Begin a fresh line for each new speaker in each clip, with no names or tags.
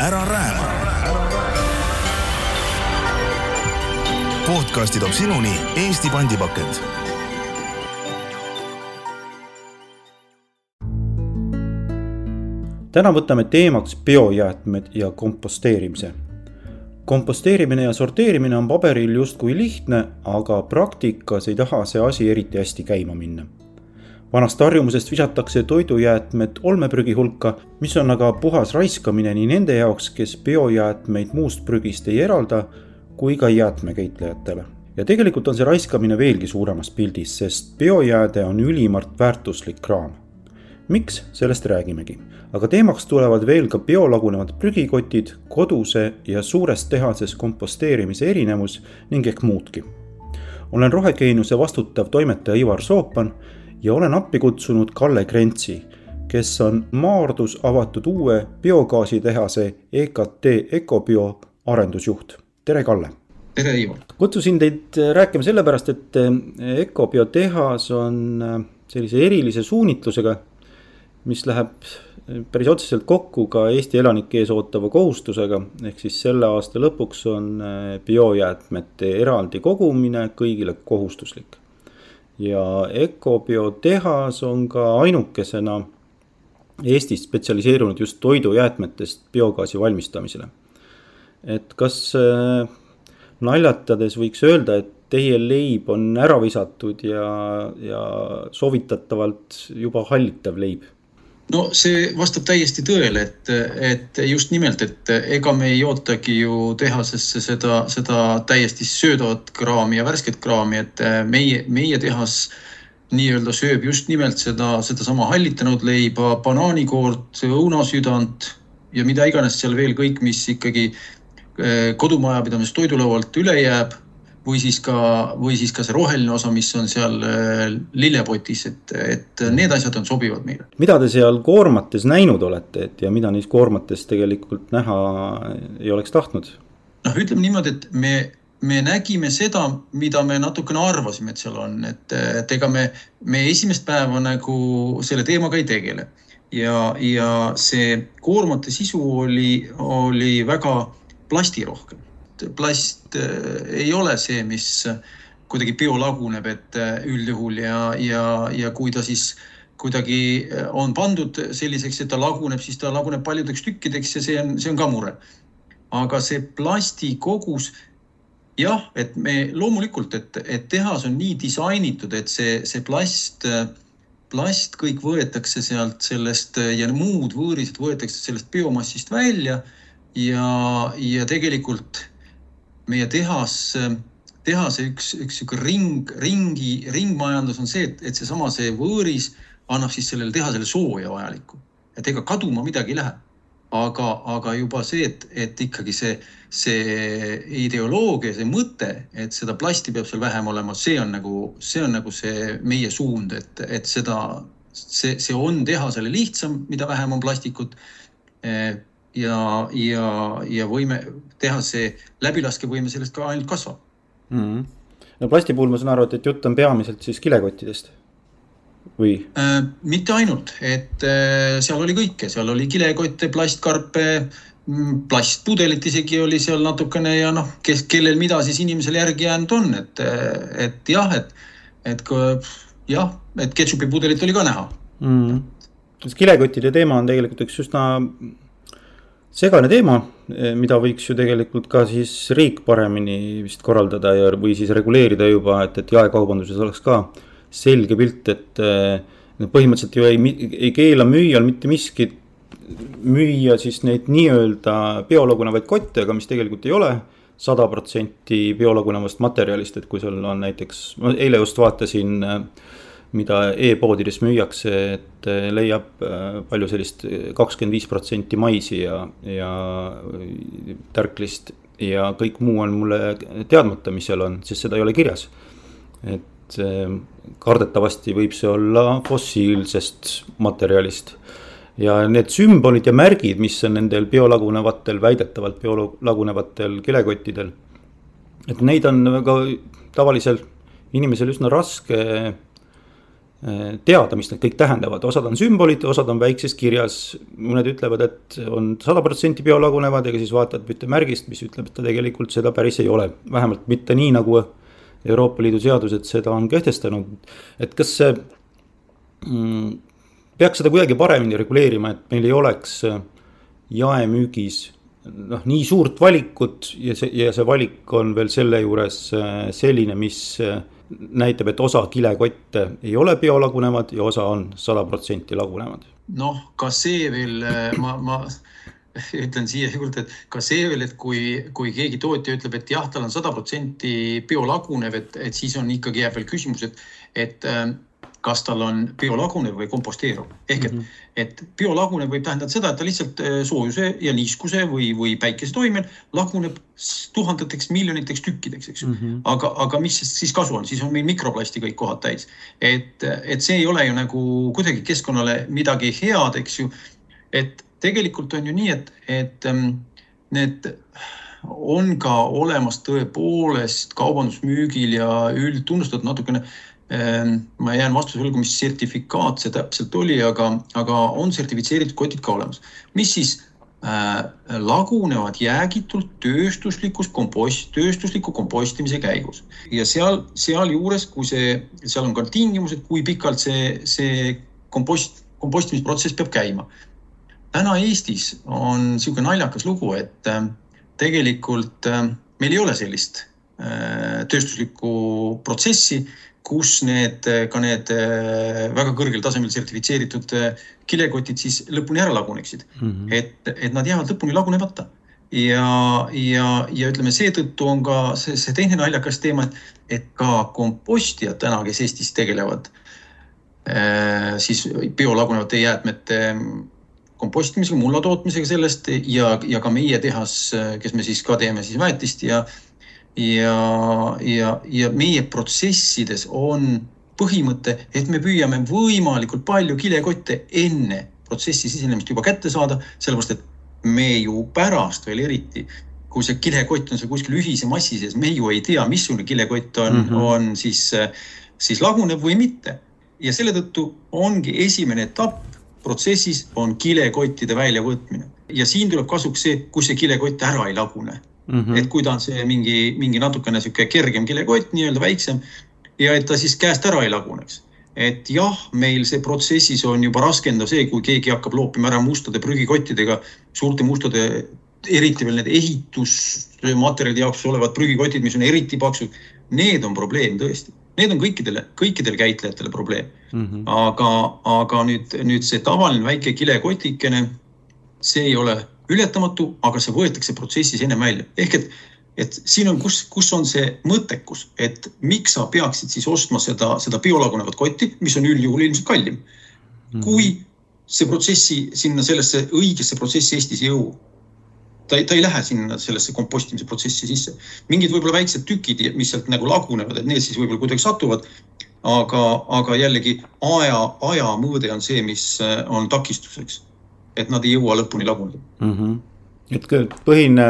ära rääma. podcasti toob sinuni Eesti pandipakend
täna võtame teemaks biojäätmed ja komposteerimise. komposteerimine ja sorteerimine on paberil justkui lihtne, aga praktikas ei taha see asi eriti hästi käima minna vanast harjumusest visatakse toidujäätmed olmeprügi hulka, mis on aga puhas raiskamine nii nende jaoks, kes biojäätmeid muust prügist ei eralda, kui ka jäätmekäitlejatele. ja tegelikult on see raiskamine veelgi suuremas pildis, sest biojääde on ülimalt väärtuslik kraam. miks, sellest räägimegi. aga teemaks tulevad veel ka biolagunevad prügikotid, koduse ja suures tehases komposteerimise erinevus ning ehk muudki olen Rohegeeniuse vastutav toimetaja Ivar Soopan ja olen appi kutsunud Kalle Krentsi, kes on Maardus avatud uue biogaasitehase EKT Ecobio arendusjuht. tere, Kalle!
tere, Ivar!
kutsusin teid rääkima sellepärast, et Ecobio tehas on sellise erilise suunitlusega, mis läheb päris otseselt kokku ka Eesti elanike ees ootava kohustusega. ehk siis selle aasta lõpuks on biojäätmete eraldi kogumine kõigile kohustuslik ja Ecobio tehas on ka ainukesena Eestis spetsialiseerunud just toidujäätmetest biogaasi valmistamisele. et kas äh, naljatades võiks öelda, et teie leib on ära visatud ja, ja soovitatavalt juba hallitav leib
no see vastab täiesti tõele, et, et just nimelt, et ega me ei ootagi ju tehasesse seda, seda täiesti söödavat kraami ja värsket kraami, et meie, meie tehas nii-öelda sööb just nimelt seda, sedasama hallitanud leiba, banaanikoort, õunasüdant ja mida iganes seal veel kõik, mis ikkagi eh, kodumajapidamisest toidulaualt üle jääb või siis ka, või siis ka see roheline osa, mis on seal äh, lillepotis, et, et need asjad on sobivad meile.
mida te seal koormates näinud olete, et ja mida neis koormates tegelikult näha ei oleks tahtnud?
noh, ütleme niimoodi, et me, me nägime seda, mida me natukene arvasime, et seal on, et, et ega me, me esimest päeva nagu selle teemaga ei tegele ja, ja see koormate sisu oli, oli väga plastirohkem plast äh, ei ole see, mis kuidagi biolaguneb, et äh, üldjuhul ja, ja, ja kui ta siis kuidagi äh, on pandud selliseks, et ta laguneb, siis ta laguneb paljudeks tükkideks ja see on, see on ka mure. aga see plasti kogus, jah, et me loomulikult, et, et tehas on nii disainitud, et see, see plast, plast kõik võetakse sealt sellest ja muud võõrised võetakse sellest biomassist välja ja, ja tegelikult meie tehas, tehase üks, üks sihuke ring, ringi, ringmajandus on see, et, et seesama, see võõris annab siis sellele tehasele sooja vajalikku, et ega kaduma midagi ei lähe. aga, aga juba see, et, et ikkagi see, see ideoloogia, see mõte, et seda plasti peab seal vähem olema, see on nagu, see on nagu see meie suund, et, et seda, see, see on tehasele lihtsam, mida vähem on plastikut ja, ja, ja võime teha see läbilaskevõime sellest ka ainult kasvab
mm. -hmm. no plasti puhul ma saan aru, et, et jutt on peamiselt siis kilekottidest või
äh,? mitte ainult, et äh, seal oli kõike, seal oli kilekotte, plastkarpe, mm, plastpudelit isegi oli seal natukene ja noh, kes, kellel mida siis inimesel järgi jäänud on, et, et jah, et, et jah, et ketšupi pudelit oli ka näha
mm. -hmm. kilekottide teema on tegelikult üks üsna segane teema, eh, mida võiks ju tegelikult ka siis riik paremini vist korraldada ja, või siis reguleerida juba, et, et jaekaubanduses oleks ka selge pilt, et eh, põhimõtteliselt ju ei, ei keela müüjal mitte miskit müüa siis neid nii-öelda biolagunevaid kotte, aga mis tegelikult ei ole sada protsenti biolagunevast materjalist, et kui sul on näiteks, ma eile just vaatasin äh, mida e-poodides müüakse, et eh, leiab eh, palju sellist kakskümmend viis protsenti maisi ja, ja tärklist. ja kõik muu on mulle teadmata, mis seal on, sest seda ei ole kirjas. et eh, kardetavasti võib see olla fossiilsest materjalist. ja need sümbolid ja märgid, mis on nendel biolagunevatel, väidetavalt biolagunevatel kilekottidel. et neid on väga tavalisel inimesel üsna raske teada, mis need kõik tähendavad, osad on sümbolid, osad on väikses kirjas. mõned ütlevad, et on sada protsenti biolagunevad, ega siis vaatad märgist, mis ütleb, et ta tegelikult seda päris ei ole, vähemalt mitte nii, nagu Euroopa Liidu seadused seda on kehtestanud. et kas see mm, peaks seda kuidagi paremini reguleerima, et meil ei oleks jaemüügis noh, nii suurt valikut ja see, ja see valik on veel selle juures selline, mis näitab, et osa kilekotte ei ole biolagunevad ja osa on sada protsenti lagunevad.
noh, ka see veel, ma, ma ütlen siia juurde, et ka see veel, et kui, kui keegi tootja ütleb, et jah, tal on sada protsenti biolagunev, et, et siis on ikkagi jääb veel küsimus, et, et kas tal on biolagunev või komposteeruv. ehk et mm, -hmm. et biolagunev võib tähendada seda, et ta lihtsalt äh, soojuse ja niiskuse või, või päikese toimel laguneb tuhandeteks, miljoniteks tükkideks, eks ju mm. -hmm. aga, aga mis siis kasu on, siis on meil mikroplasti kõik kohad täis. et, et see ei ole ju nagu kuidagi keskkonnale midagi head, eks ju. et tegelikult on ju nii, et, et ähm, need on ka olemas tõepoolest kaubandusmüügil ja üldtunnustatud natukene ma jään vastuse võlgu, mis sertifikaat see täpselt oli, aga, aga on sertifitseeritud kotid ka olemas, mis siis äh, lagunevad jäägitult tööstuslikus kompost, tööstusliku kompostimise käigus ja seal, sealjuures, kui see, seal on ka tingimused, kui pikalt see, see kompost, kompostimisprotsess peab käima. täna Eestis on niisugune naljakas lugu, et äh, tegelikult äh, meil ei ole sellist äh, tööstuslikku protsessi kus need, ka need äh, väga kõrgel tasemel sertifitseeritud äh, kilekotid siis lõpuni ära laguneksid mm. -hmm. et, et nad jäävad lõpuni lagunemata. ja, ja, ja ütleme, seetõttu on ka see, see teine naljakas teema, et, et ka kompostijad täna, kes Eestis tegelevad äh, siis biolagunevate jäätmete kompostimisega, mulla tootmisega sellest ja, ja ka meie tehas, kes me siis ka teeme siis väetist ja ja, ja, ja meie protsessides on põhimõte, et me püüame võimalikult palju kilekotte enne protsessi sisenemist juba kätte saada, sellepärast et me ju pärast veel eriti, kui see kilekott on seal kuskil ühise massi sees, me ju ei tea, missugune kilekott on mm, -hmm. on siis, siis lagunev või mitte. ja selle tõttu ongi esimene etapp protsessis on kilekottide väljavõtmine ja siin tuleb kasuks see, kui see kilekott ära ei lagune mm. -hmm. et kui ta on see mingi, mingi natukene sihuke kergem kilekott, nii-öelda väiksem ja et ta siis käest ära ei laguneks. et jah, meil see protsessis on juba raskendav see, kui keegi hakkab loopima ära mustade prügikottidega, suurte mustade, eriti veel need ehitusmaterjalide jaoks olevad prügikotid, mis on eriti paksud. Need on probleem tõesti, need on kõikidele, kõikidele käitlejatele probleem mm. -hmm. aga, aga nüüd, nüüd see tavaline väike kilekotikene, see ei ole ületamatu, aga see võetakse protsessis ennem välja. ehk et, et siin on, kus, kus on see mõttekus, et miks sa peaksid siis ostma seda, seda biolagunevat kotti, mis on üldjuhul ilmselt kallim. -hmm. kui see protsessi sinna sellesse õigesse protsessi Eestis ei jõua. ta ei, ta ei lähe sinna sellesse kompostimise protsessi sisse. mingid võib-olla väiksed tükid, mis sealt nagu lagunevad, et need siis võib-olla kuidagi satuvad. aga, aga jällegi aja, aja mõõde on see, mis on takistuseks et nad ei jõua lõpuni laguneda
mm. -hmm. et põhine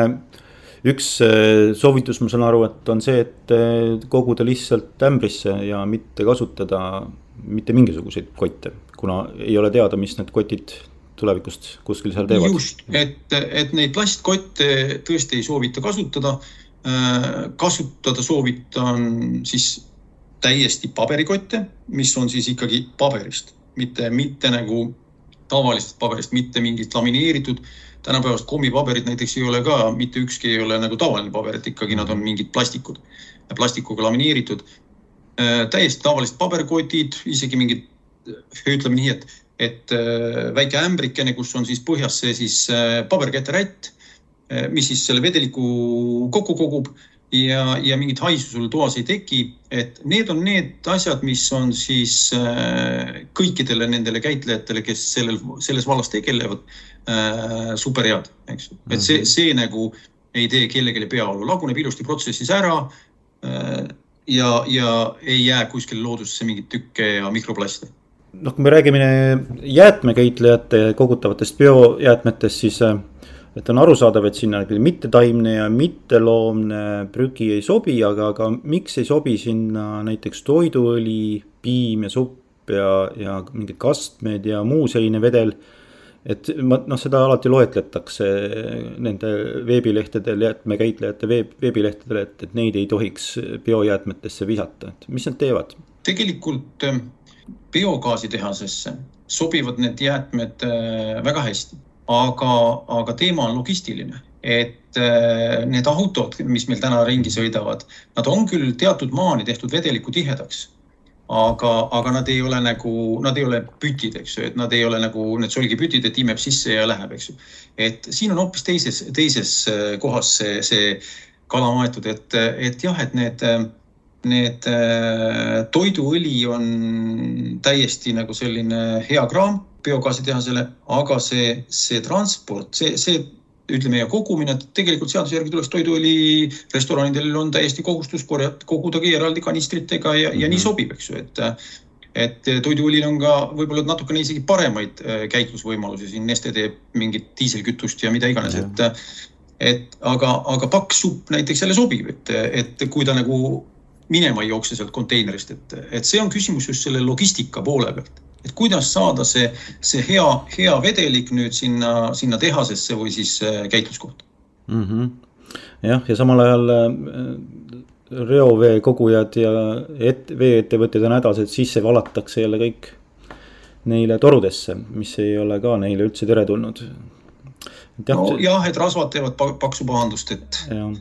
üks äh, soovitus, ma saan aru, et on see, et äh, koguda lihtsalt ämbrisse ja mitte kasutada mitte mingisuguseid kotte, kuna ei ole teada, mis need kotid tulevikust kuskil seal teevad.
just, et, et neid plastkotte tõesti ei soovita kasutada. Äh, kasutada soovitan siis täiesti paberikotte, mis on siis ikkagi paberist, mitte, mitte nagu tavalisest paberist, mitte mingit lamineeritud. tänapäevast kommipaberid näiteks ei ole ka, mitte ükski ei ole nagu tavaline paber, et ikkagi nad on mingid plastikud, plastikuga lamineeritud. Äh, täiesti tavalised paberkotid, isegi mingid, ütleme nii, et, et äh, väike ämbrikene, kus on siis põhjas see siis äh, paberkäterätt, mis siis selle vedeliku kokku kogub ja, ja mingit haisu sul toas ei teki, et need on need asjad, mis on siis äh, kõikidele nendele käitlejatele, kes sellel, selles vallas tegelevad äh,, super head, eks ju. et see, mhm. see nagu ei tee kellelegi peavalu, laguneb ilusti protsessis ära äh, ja, ja ei jää kuskile loodusesse mingeid tükke ja mikroplaste
noh, kui me räägime jäätmekäitlejate kogutavatest biojäätmetest, siis et on arusaadav, et sinna mittetaimne ja mitteloomne prügi ei sobi, aga, aga miks ei sobi sinna näiteks toiduõli, piim ja supp ja, ja mingid kastmed ja muu selline vedel? Et ma noh, seda alati loetletakse nende veebilehtedel, jäätmekäitlejate veeb, veebilehtedel, et, et neid ei tohiks biojäätmetesse visata, et mis nad teevad?
tegelikult ähm, biogaasitehasesse sobivad need jäätmed äh, väga hästi, aga, aga teema on logistiline. Et äh, need autod, mis meil täna ringi sõidavad, nad on küll teatud maani tehtud vedeliku tihedaks. Aga, aga nad ei ole nagu, nad ei ole pütid, eks ju, et nad ei ole nagu need solgipütid, et imeb sisse ja läheb, eks ju. et siin on hoopis teises, teises äh, kohas see, see kala maetud, et, et jah, et need, need äh, toiduõli on täiesti nagu selline hea kraam biogaasitehasele, aga see, see transport, see, see ütleme ja kogumine, et tegelikult seaduse järgi tuleks toiduõli restoranidel on täiesti kohustus korjata, kogudagi eraldi kanistritega ja mm, -hmm. ja nii mhm. sobib, eks ju, et et toiduõlil on ka võib-olla natukene isegi paremaid äh, käitlusvõimalusi, siin Neste teeb mingit diiselkütust ja mida iganes, et et aga, aga paks supp näiteks jälle sobib, et, et kui ta nagu minema ei jookse sealt konteinerist, et, et see on küsimus just selle logistika poole pealt et kuidas saada see, see hea, hea vedelik nüüd sinna, sinna tehasesse või siis äh, käitluskohta
mm. -hmm. jah, ja samal ajal äh, reovee kogujad ja et, veeettevõtted on hädas, et sisse valatakse jälle kõik neile torudesse, mis ei ole ka neile üldse teretulnud.
nojah, et rasvad teevad paksu pahandust, et.
jah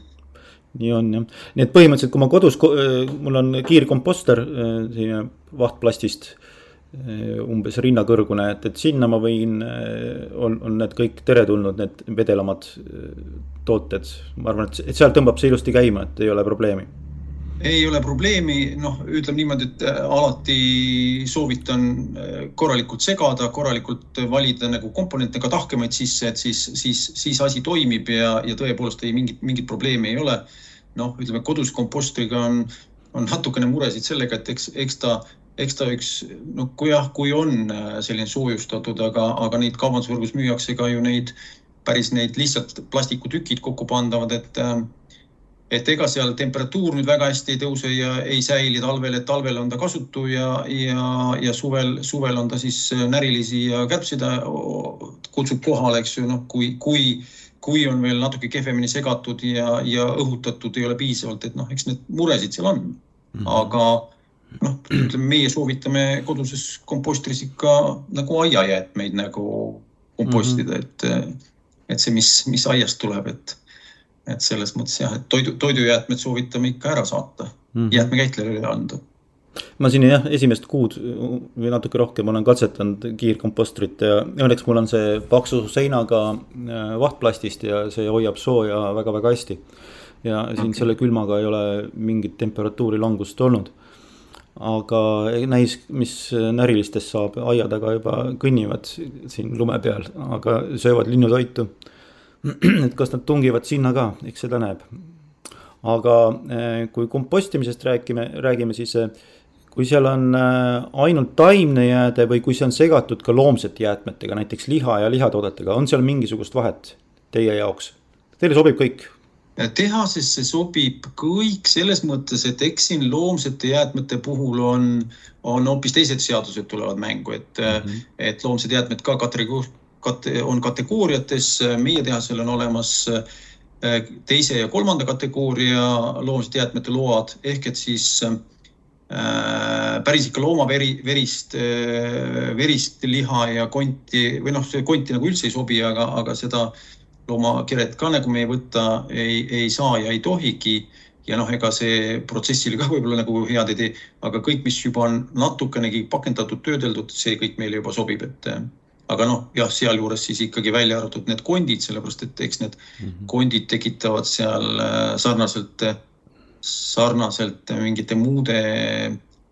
nii on jah, nii et põhimõtteliselt, kui ma kodus, äh, mul on kiirkomposter selline vahtplastist umbes rinnakõrgune, et, et sinna ma võin, eh, on, on need kõik teretulnud, need vedelamad eh, tooted. ma arvan, et, et seal tõmbab see ilusti käima, et ei ole probleemi.
ei ole probleemi, noh, ütleme niimoodi, et alati soovitan korralikult segada, korralikult valida nagu komponente ka tahkemaid sisse, et siis, siis, siis asi toimib ja, ja tõepoolest ei mingit, mingit probleemi ei ole. noh, ütleme kodus kompostriga on, on natukene muresid sellega, et eks, eks ta eks ta üks, noh, kui jah, kui on äh, selline soojustatud, aga, aga neid kaubandusvõrgus müüakse ka ju neid päris neid lihtsalt plastikutükid kokku pandavad, et äh, et ega seal temperatuur nüüd väga hästi ei tõuse ja ei säili talvel, et talvel on ta kasutu ja, ja, ja suvel, suvel on ta siis äh, närilisi ja kärbseid kutsub kohale, eks ju, noh, kui, kui, kui on veel natuke kehvemini segatud ja, ja õhutatud ei ole piisavalt, et noh, eks need muresid seal on mm. -hmm. aga noh, ütleme meie soovitame koduses kompostris ikka nagu aiajäätmeid nagu kompostida mm, -hmm. et, et see, mis, mis aiast tuleb, et, et selles mõttes jah, et toidu, toidujäätmed soovitame ikka ära saata mm -hmm., jäätmekäitlejale üle anda
ma siin jah, esimest kuud või natuke rohkem olen katsetanud kiirkompostrit ja õnneks mul on see paksu seinaga äh, vahtplastist ja see hoiab sooja väga-väga hästi. ja siin okay. selle külmaga ei ole mingit temperatuuri langust olnud aga näis, mis närilistest saab, aia taga juba kõnnivad siin lume peal, aga söövad linnutoitu. et kas nad tungivad sinna ka, eks seda näeb. aga eh, kui kompostimisest räägime, räägime, siis eh, kui seal on eh, ainult taimne jääde või kui see on segatud ka loomsete jäätmetega, näiteks liha ja lihatoodetega, on seal mingisugust vahet teie jaoks? Teile sobib kõik
tehasesse sobib kõik selles mõttes, et eks siin loomsete jäätmete puhul on, on hoopis teised seadused tulevad mängu, et mm, -hmm. et loomsed jäätmed ka kategooria, kate, on kategooriates, meie tehasel on olemas äh, teise ja kolmanda kategooria loomsete jäätmete load ehk et siis äh, päris ikka loomaveri, verist äh,, verist liha ja konti või noh, see konti nagu üldse ei sobi, aga, aga seda äh, loomakeret ka nagu me ei võta, ei, ei saa ja ei tohigi. ja noh, ega see protsessile ka võib-olla nagu head ei tee, aga kõik, mis juba on natukenegi pakendatud, töödeldud, see kõik meile juba sobib, et aga noh, jah, sealjuures siis ikkagi välja arvatud need kondid, sellepärast et eks need mm -hmm. kondid tekitavad seal äh, sarnaselt, sarnaselt mingite muude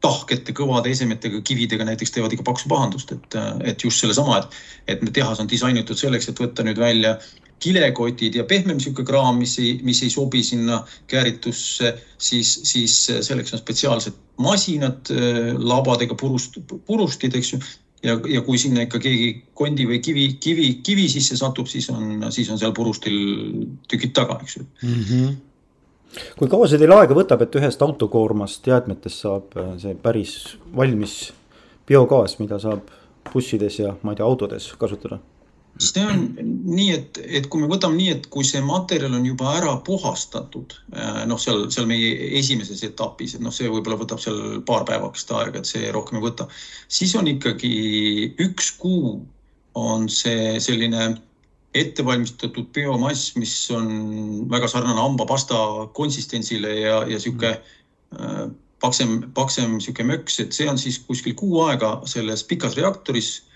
tahkete, kõvade esemetega, kividega näiteks teevad ikka paksu pahandust, et, et just sellesama, et, et tehas on disainitud selleks, et võtta nüüd välja kilekotid ja pehmem sihuke kraam, mis ei, mis ei sobi sinna kääritusse, siis, siis selleks on spetsiaalsed masinad, äh, labadega purust, purustid, eks ju. ja, ja kui sinna ikka keegi kondi või kivi, kivi, kivi sisse satub, siis on, siis on seal purustil tükid taga, eks ju mm. -hmm
kui kaua see teil aega võtab, et ühest autokoormast jäätmetest saab äh, see päris valmis biogaas, mida saab bussides ja ma ei tea, autodes kasutada?
See on nii, et, et kui me võtame nii, et kui see materjal on juba ära puhastatud, noh, seal, seal meie esimeses etapis, et noh, see võib-olla võtab seal paar päevakest aega, et see rohkem ei võta, siis on ikkagi üks kuu on see selline ettevalmistatud biomass, mis on väga sarnane hambapasta konsistentsile ja, ja sihuke äh, paksem, paksem sihuke möks, et see on siis kuskil kuu aega selles pikas reaktoris äh,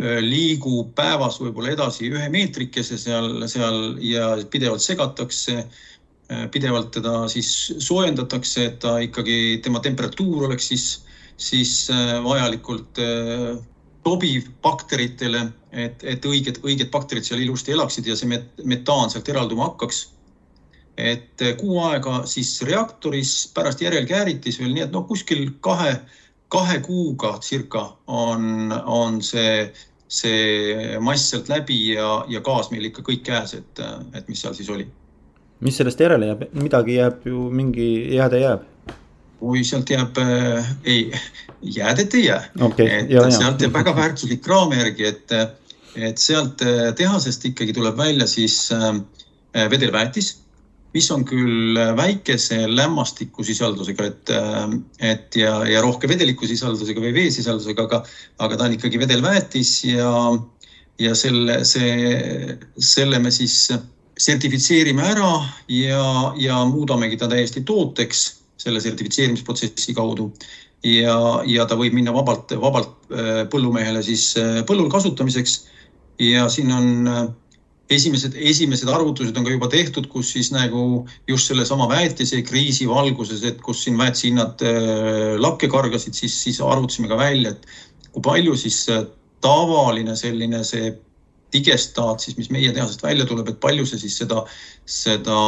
liigub päevas võib-olla edasi ühe meetrikese seal, seal ja pidevalt segatakse äh,. pidevalt teda siis soojendatakse, et ta ikkagi, tema temperatuur oleks siis, siis äh, vajalikult äh, sobiv bakteritele, et, et õiged, õiged bakterid seal ilusti elaksid ja see metaan sealt eralduma hakkaks. et kuu aega siis reaktoris, pärast järelkääritis veel nii, et noh, kuskil kahe, kahe kuuga circa on, on see, see mass sealt läbi ja, ja gaas meil ikka kõik käes, et, et mis seal siis oli.
mis sellest järele jääb, midagi jääb ju, mingi jääde jääb
kui sealt jääb äh,, ei, jäädet ei jää
okay,.
et ja, sealt jääb väga väärtuslik kraam järgi, et, et sealt äh, tehasest ikkagi tuleb välja siis äh, vedelväetis, mis on küll väikese lämmastikusisaldusega, et, äh, et ja, ja rohke vedelikusisaldusega või veesisaldusega, aga, aga ta on ikkagi vedelväetis ja, ja selle, see, selle me siis sertifitseerime ära ja, ja muudamegi ta täiesti tooteks selle sertifitseerimisprotsessi kaudu ja, ja ta võib minna vabalt, vabalt äh, põllumehele siis äh, põllul kasutamiseks. ja siin on äh, esimesed, esimesed arvutused on ka juba tehtud, kus siis nagu just sellesama väetise kriisi valguses, et kus siin väetise hinnad lakke kargasid, siis, siis arvutasime ka välja, et kui palju siis tavaline selline see digestaat siis, mis meie tehasest välja tuleb, et palju see siis seda, seda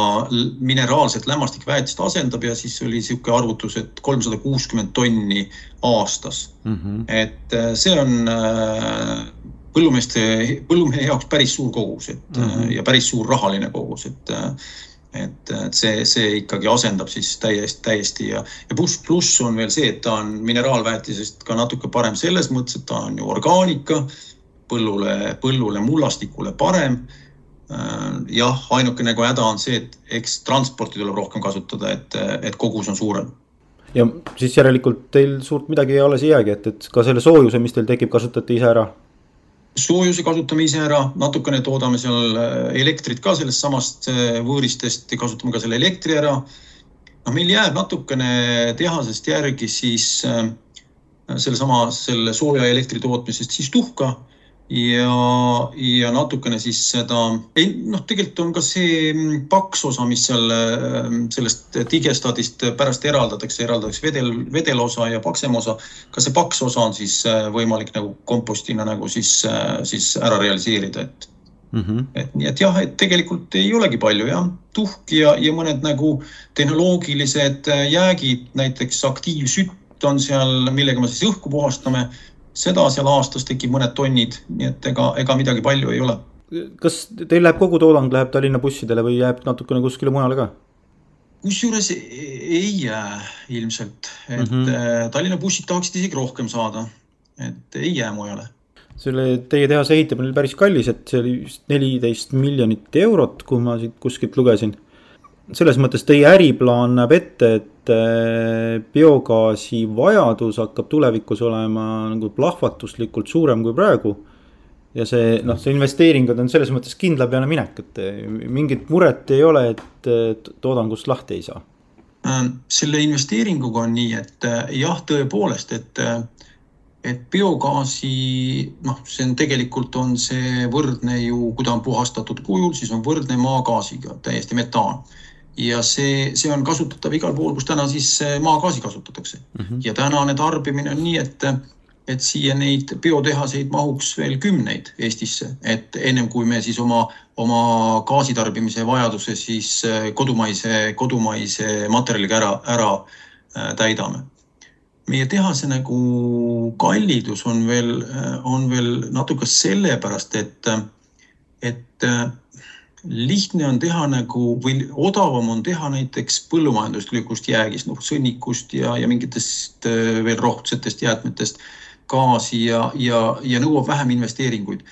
mineraalset lämmastikväetist asendab ja siis oli niisugune arvutus, et kolmsada kuuskümmend tonni aastas mm. -hmm. et äh, see on äh, põllumeeste, põllumehe jaoks päris suur kogus, et mm -hmm. ja päris suur rahaline kogus, et et, et see, see ikkagi asendab siis täiesti, täiesti ja, ja pluss, pluss on veel see, et ta on mineraalväetisest ka natuke parem selles mõttes, et ta on ju orgaanika põllule, põllule, mullastikule parem. Äh, jah, ainuke nagu häda on see, et eks transporti tuleb rohkem kasutada, et, et kogus on suurem
ja siis järelikult teil suurt midagi alles ei jäägi, et, et ka selle soojuse, mis teil tekib, kasutate ise ära?
Soojuse kasutame ise ära, natukene toodame seal äh, elektrit ka sellest samast äh, võõristest kasutame ka selle elektri ära. noh, meil jääb natukene tehasest järgi siis äh, sellesama, selle sooja elektri tootmisest siis tuhka ja, ja natukene siis seda, ei noh, tegelikult on ka see mm, paks osa, mis seal mm, sellest digestaadist pärast eraldatakse, eraldatakse vedel, vedelosa ja paksem osa. ka see paks osa on siis äh, võimalik nagu kompostina nagu siis, äh, siis ära realiseerida, et mm. -hmm. et nii, et jah, et tegelikult ei olegi palju jah, tuhk ja, ja mõned nagu tehnoloogilised äh, jäägid, näiteks aktiivsütt on seal, millega me siis õhku puhastame seda seal aastas tekib mõned tonnid, nii et ega, ega midagi palju ei ole.
kas teil läheb kogu toodang läheb Tallinna bussidele või jääb natukene kuskile mujale ka?
kusjuures ei jää ilmselt, et mm -hmm. Tallinna bussid tahaksid isegi rohkem saada, et ei jää mujale
selle teie tehase ehitamine oli päris kallis, et see oli vist neliteist miljonit eurot, kui ma siit kuskilt lugesin selles mõttes teie äriplaan näeb ette, et äh, biogaasi vajadus hakkab tulevikus olema nagu plahvatuslikult suurem kui praegu. ja see noh, see investeeringud on selles mõttes kindla peale minek, et äh, mingit muret ei ole, et toodangust lahti ei saa.
Ähm, selle investeeringuga on nii, et äh, jah, tõepoolest, et et biogaasi noh, see on tegelikult on see võrdne ju, kui ta on puhastatud kujul, siis on võrdne maagaasiga täiesti metaan ja see, see on kasutatav igal pool, kus täna siis maagaasi kasutatakse mm. -hmm. ja tänane tarbimine on nii, et, et siia neid biotehaseid mahuks veel kümneid Eestisse, et ennem kui me siis oma, oma gaasitarbimise vajaduse siis kodumaise, kodumaise materjaliga ära, ära äh, täidame. meie tehase nagu kallidus on veel, on veel natuke sellepärast, et, et lihtne on teha nagu või odavam on teha näiteks põllumajanduslikust jäägist, noh sõnnikust ja, ja mingitest äh, veel rohtsetest jäätmetest. gaasi ja, ja, ja nõuab vähem investeeringuid.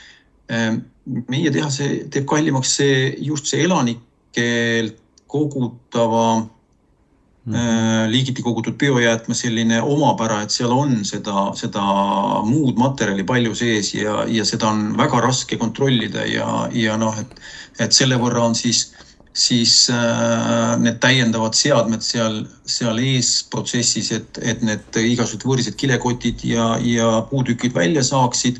meie tehase teeb kallimaks see just see elanikelt kogutava. Liigiti kogutud biojäätme selline omapära, et seal on seda, seda muud materjali palju sees ja, ja seda on väga raske kontrollida ja, ja noh, et, et selle võrra on siis siis äh, need täiendavad seadmed seal, seal ees protsessis, et, et need igasugused võõrised kilekotid ja, ja puutükid välja saaksid.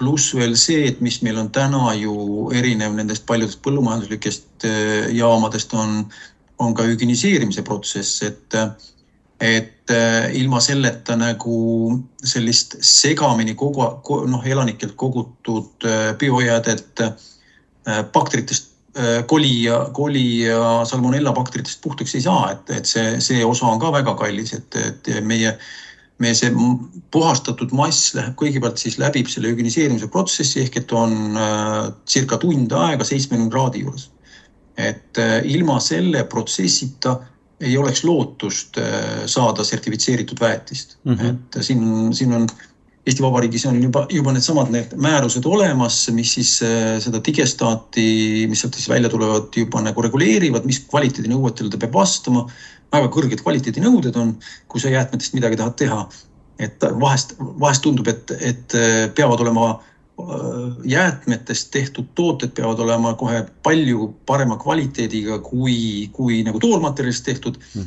pluss veel see, et mis meil on täna ju erinev nendest paljudest põllumajanduslikest äh, jaamadest, on, on ka hügieniseerimise protsess, et, et äh, ilma selleta nagu sellist segamini kogu, noh, elanikelt kogutud äh, biojäädet äh, bakteritest Äh, koli ja, koli ja salmonella bakteritest puhtaks ei saa, et, et see, see osa on ka väga kallis, et, et meie, meie see puhastatud mass läheb kõigepealt siis läbib selle hügieniseerimise protsessi ehk et on äh, circa tund aega seitsmekümne kraadi juures. Et äh, ilma selle protsessita ei oleks lootust äh, saada sertifitseeritud väetist mm, -hmm. et siin, siin on Eesti Vabariigis on juba, juba needsamad need määrused olemas, mis siis äh, seda digestaati, mis sealt siis välja tulevad, juba nagu reguleerivad, mis kvaliteedinõuetele ta peab vastama. väga kõrged kvaliteedinõuded on, kui sa jäätmetest midagi tahad teha. et vahest, vahest tundub, et, et äh, peavad olema äh, jäätmetest tehtud tooted peavad olema kohe palju parema kvaliteediga kui, kui nagu toormaterjalist tehtud mm.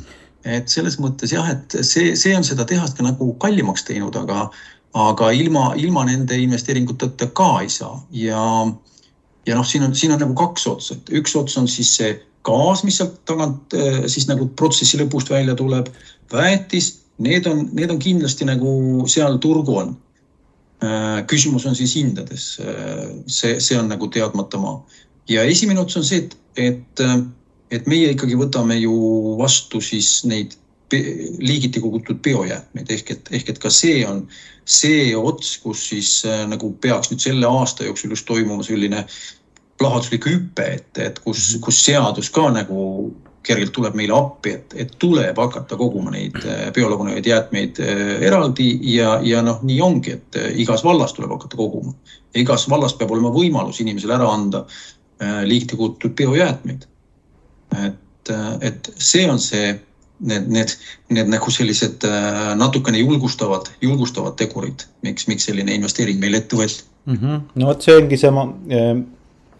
et selles mõttes jah, et see, see on seda tehast ka nagu kallimaks teinud, aga aga ilma, ilma nende investeeringuteta ka ei saa ja, ja noh, siin on, siin on nagu kaks otsa, et üks ots on siis see gaas, mis sealt tagant äh, siis nagu protsessi lõpust välja tuleb, väetis, need on, need on kindlasti nagu seal turgu on. Äh, küsimus on siis hindades, äh, see, see on nagu teadmata maa. Ja esimene ots on see, et, et, et meie ikkagi võtame ju vastu siis neid liigiti kogutud biojäätmeid. Ehk et, ehk et ka see on see ots, kus siis äh, nagu peaks nüüd selle aasta jooksul just toimuma selline plahvatuslik hüpe, et, et kus, kus seadus ka nagu kergelt tuleb meile appi, et, et tuleb hakata koguma neid äh, biolagunevaid jäätmeid äh, eraldi ja, ja noh, nii ongi, et igas vallas tuleb hakata koguma. igas vallas peab olema võimalus inimesele ära anda liigiti kogutud biojäätmeid. et, et see on see need, need, need nagu sellised äh, natukene julgustavad, julgustavad tegurid, miks, miks selline investeering meil ette võeti
mm. -hmm. no vot, see ongi sama, äh,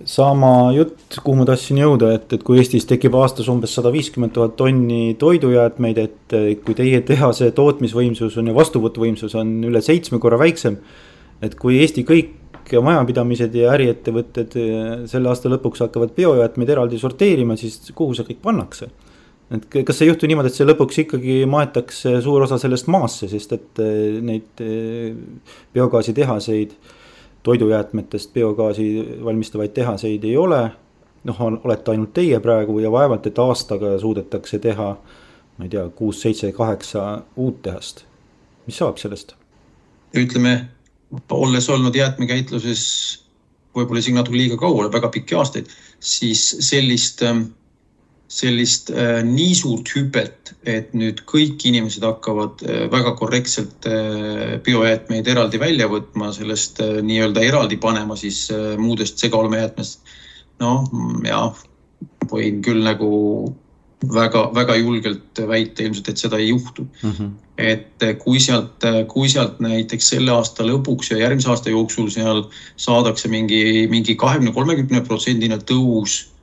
sama jutt, kuhu ma tahtsin jõuda, et, et kui Eestis tekib aastas umbes sada viiskümmend tuhat tonni toidujäätmeid, et kui teie tehase tootmisvõimsus on ja vastuvõtuvõimsus on üle seitsme korra väiksem. et kui Eesti kõik majapidamised ja äriettevõtted selle aasta lõpuks hakkavad biojäätmeid eraldi sorteerima, siis kuhu see kõik pannakse et kas ei juhtu niimoodi, et see lõpuks ikkagi maetakse suur osa sellest maasse, sest et eh, neid eh, biogaasitehaseid, toidujäätmetest biogaasi valmistavaid tehaseid ei ole. noh, olete ainult teie praegu ja vaevalt, et aastaga suudetakse teha, ma ei tea, kuus, seitse, kaheksa uut tehast. mis saab sellest?
ütleme, olles olnud jäätmekäitluses võib-olla isegi natuke liiga kaua, väga pikki aastaid, siis sellist ähm, sellist äh, nii suurt hüpet, et nüüd kõik inimesed hakkavad äh, väga korrektselt äh, biojäätmeid eraldi välja võtma, sellest äh, nii-öelda eraldi panema siis äh, muudest segaolmejäätmest. noh, jah, võin küll nagu väga-väga julgelt väita ilmselt, et seda ei juhtu mm. -hmm. et äh, kui sealt, äh, kui sealt näiteks selle aasta lõpuks ja järgmise aasta jooksul seal saadakse mingi, mingi kahekümne, kolmekümne protsendine tõus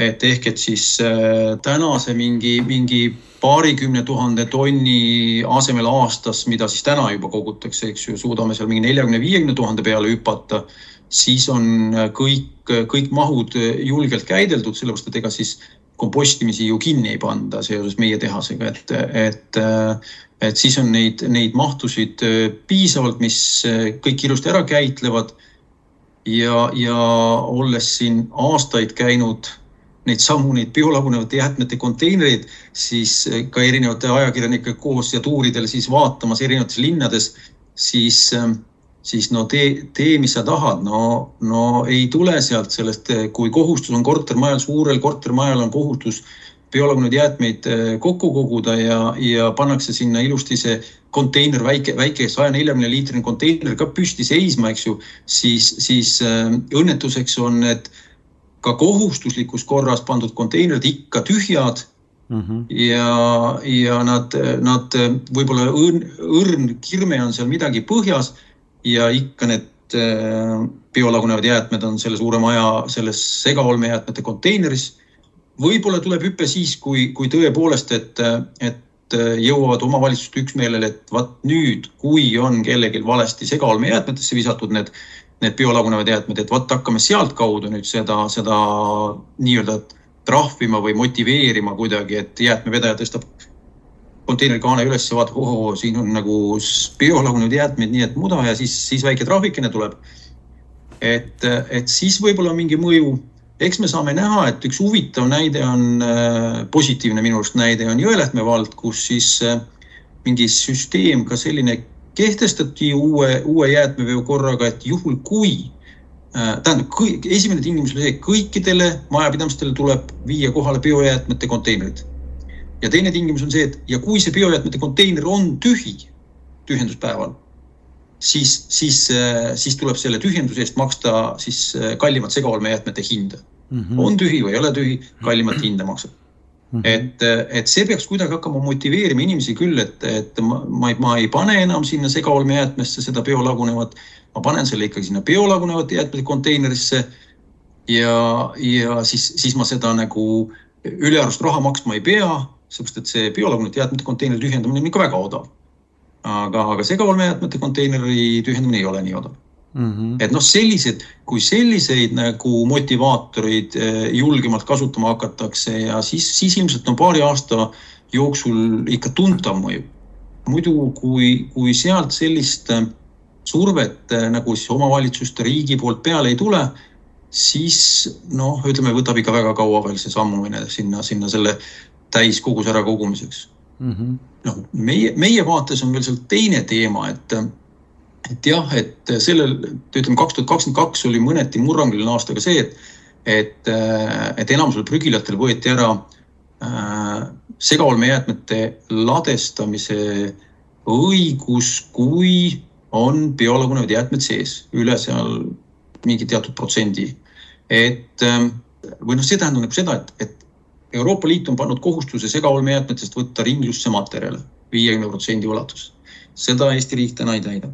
et ehk, et siis äh, tänase mingi, mingi paarikümne tuhande tonni asemel aastas, mida siis täna juba kogutakse, eks ju, suudame seal mingi neljakümne, viiekümne tuhande peale hüpata, siis on äh, kõik, kõik mahud julgelt käideldud, sellepärast et ega siis kompostimisi ju kinni ei panda seoses meie tehasega, et, et, äh, et siis on neid, neid mahtusid piisavalt, mis kõik ilusti ära käitlevad. ja, ja olles siin aastaid käinud neid samu, neid biolagunevate jäätmete konteinereid, siis eh, ka erinevate ajakirjanikega koos ja tuuridel siis vaatamas erinevates linnades, siis, eh, siis no tee, tee, mis sa tahad, no, no ei tule sealt sellest, eh, kui kohustus on kortermajal, suurel kortermajal on kohustus biolagunevaid jäätmeid kokku koguda ja, ja pannakse sinna ilusti see konteiner, väike, väike saja neljakümne liitrine konteiner ka püsti seisma, eks ju, siis, siis õnnetuseks on need ka kohustuslikus korras pandud konteinerid ikka tühjad mm. -hmm. ja, ja nad, nad võib-olla õrn, õrn kirme on seal midagi põhjas ja ikka need äh, biolagunevad jäätmed on selle suure maja selles segaolmejäätmete konteineris. võib-olla tuleb hüpe siis, kui, kui tõepoolest, et, et jõuavad omavalitsused üksmeelele, et vaat nüüd, kui on kellelgi valesti segaolmejäätmetesse visatud need, need biolagunevad jäätmed, et vot hakkame sealtkaudu nüüd seda, seda nii-öelda trahvima või motiveerima kuidagi, et jäätmevedaja tõstab konteineri kaane üles vaatab, ohoo, siin on nagu biolagunenud jäätmeid, nii et muda ja siis, siis väike trahvikene tuleb. et, et siis võib-olla mingi mõju, eks me saame näha, et üks huvitav näide on, positiivne minu arust näide on Jõelähtme vald, kus siis äh, mingi süsteem ka selline kehtestati uue, uue jäätmeveo korraga, et juhul kui äh, tähendab, esimene tingimus oli see, kõikidele majapidamistele tuleb viia kohale biojäätmete konteinerid ja teine tingimus on see, et ja kui see biojäätmete konteiner on tühi tühjenduspäeval, siis, siis, äh, siis tuleb selle tühjenduse eest maksta siis äh, kallimat segaolmejäätmete hinda mm. -hmm. on tühi või ei ole tühi, kallimat hinda maksab mm. -hmm. et, et see peaks kuidagi hakkama motiveerima inimesi küll, et, et ma, ma ei, ma ei pane enam sinna segaolmejäätmesse seda biolagunevat, ma panen selle ikkagi sinna biolagunevate jäätmete konteinerisse. ja, ja siis, siis ma seda nagu ülearust raha maksma ei pea sellepärast et see biolagunite jäätmete konteineri tühjendamine on ikka väga odav. aga, aga segaolmejäätmete konteineri tühjendamine ei ole nii odav mm. -hmm. et noh, sellised, kui selliseid nagu motivaatoreid eh, julgemalt kasutama hakatakse ja siis, siis ilmselt on paari aasta jooksul ikka tuntav mõju. muidu, kui, kui sealt sellist eh, survet eh, nagu siis omavalitsuste, riigi poolt peale ei tule, siis noh, ütleme, võtab ikka väga kaua veel see sammumine sinna, sinna selle täiskoguse ärakogumiseks mm -hmm.. noh, meie, meie vaates on veel seal teine teema, et, et jah, et sellel, ütleme kaks tuhat kakskümmend kaks oli mõneti murranguline aasta ka see, et, et, et enamusel prügilatel võeti ära äh, segaolmejäätmete ladestamise õigus, kui on biolagunevad jäätmed sees, üle seal mingi teatud protsendi. et või noh, see tähendab nagu seda, et, et Euroopa Liit on pannud kohustuse segaolmejäätmetest võtta ringlusse materjale viiekümne protsendi ulatuses. seda Eesti riik täna ei täida.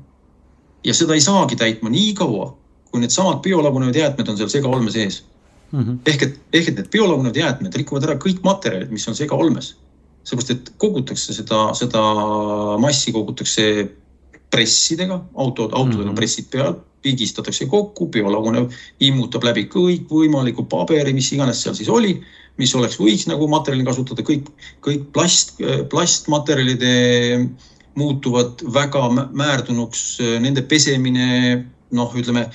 Ja seda ei saagi täitma nii kaua, kui needsamad biolagunevad jäätmed on seal segaolme sees mm. -hmm. ehk et, ehk et need biolagunevad jäätmed rikuvad ära kõik materjalid, mis on segaolmes. seepärast, et kogutakse seda, seda massi kogutakse pressidega, autod, autodel on mm -hmm. pressid peal, pigistatakse kokku, biolagunev immutab läbi kõikvõimaliku paberi, mis iganes seal siis oli mis oleks, võiks nagu materjalina kasutada, kõik, kõik plast, plastmaterjalide muutuvad väga määrdunuks, nende pesemine, noh, ütleme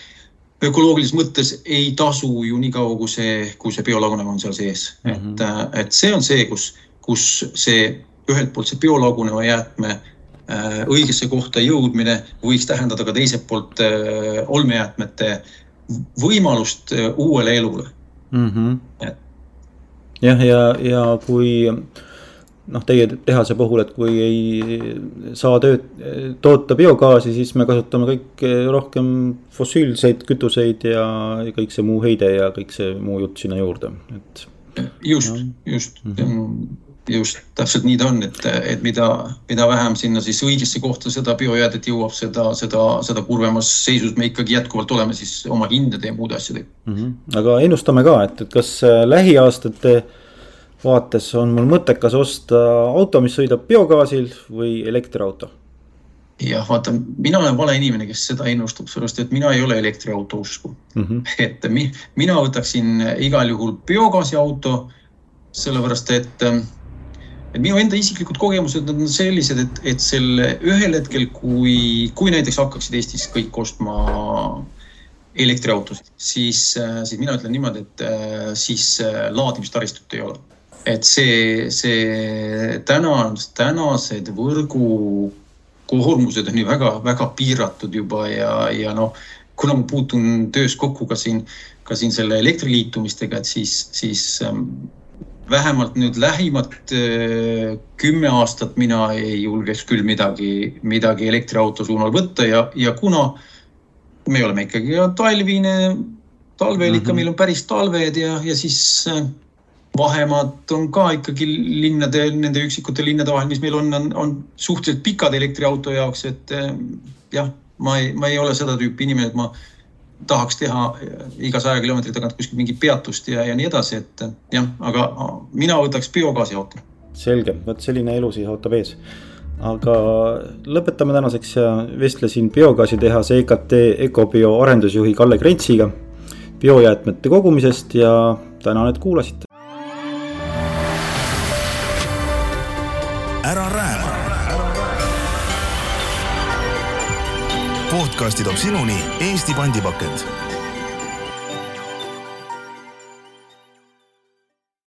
ökoloogilises mõttes ei tasu ju nii kaua, kui see, kui see biolagunev on seal sees mm, -hmm. et, et see on see, kus, kus see ühelt poolt see biolaguneva jäätme äh, õigesse kohta jõudmine võiks tähendada ka teiselt poolt äh, olmejäätmete võimalust äh, uuele elule mm. -hmm.
jah, ja, ja kui noh, teie tehase puhul, et kui ei saa tööd, toota biogaasi, siis me kasutame kõik rohkem fossiilseid kütuseid ja kõik see muu heide ja kõik see muu jutt sinna juurde, et.
just, just mm, -hmm just täpselt nii ta on, et, et mida, mida vähem sinna siis õigesse kohta seda biojäädet jõuab, seda, seda, seda kurvemas seisus me ikkagi jätkuvalt oleme siis oma hindade ja muude asjadega
mm. -hmm. aga ennustame ka, et, et kas äh, lähiaastate vaates on mul mõttekas osta auto, mis sõidab biogaasil või elektriauto?
jah, vaata, mina olen vale inimene, kes seda ennustab, sellepärast et mina ei ole elektriauto usku mm. -hmm. et mi, mina võtaksin igal juhul biogaasiauto, sellepärast et et minu enda isiklikud kogemused on sellised, et, et selle ühel hetkel, kui, kui näiteks hakkaksid Eestis kõik ostma elektriautosid, siis, siis mina ütlen niimoodi, et siis laadimistaristut ei ole. Et see, see täna, tänased võrgu koormused on ju väga-väga piiratud juba ja, ja noh, kuna ma puutun töös kokku ka siin, ka siin selle elektriliitumistega, et siis, siis vähemalt nüüd lähimat äh, kümme aastat mina ei julgeks küll midagi, midagi elektriauto suunal võtta ja, ja kuna me oleme ikkagi talvine, talvel ikka mm -hmm. meil on päris talved ja, ja siis äh, vahemaad on ka ikkagi linnade, nende üksikute linnade vahel, mis meil on, on, on suhteliselt pikad elektriauto jaoks, et jah, ma ei, ma ei ole seda tüüpi inimene, et ma tahaks teha iga saja kilomeetri tagant kuskil mingit peatust ja, ja nii edasi, et jah, aga mina võtaks biogaasi auto.
selge, vot selline elu siis ootab ees. aga lõpetame tänaseks vestlesin biogaasitehase EKT Ecobio arendusjuhi Kalle Krentsiga biojäätmete kogumisest ja tänan, et kuulasite.
Podcasti toob sinuni Eesti pandipakend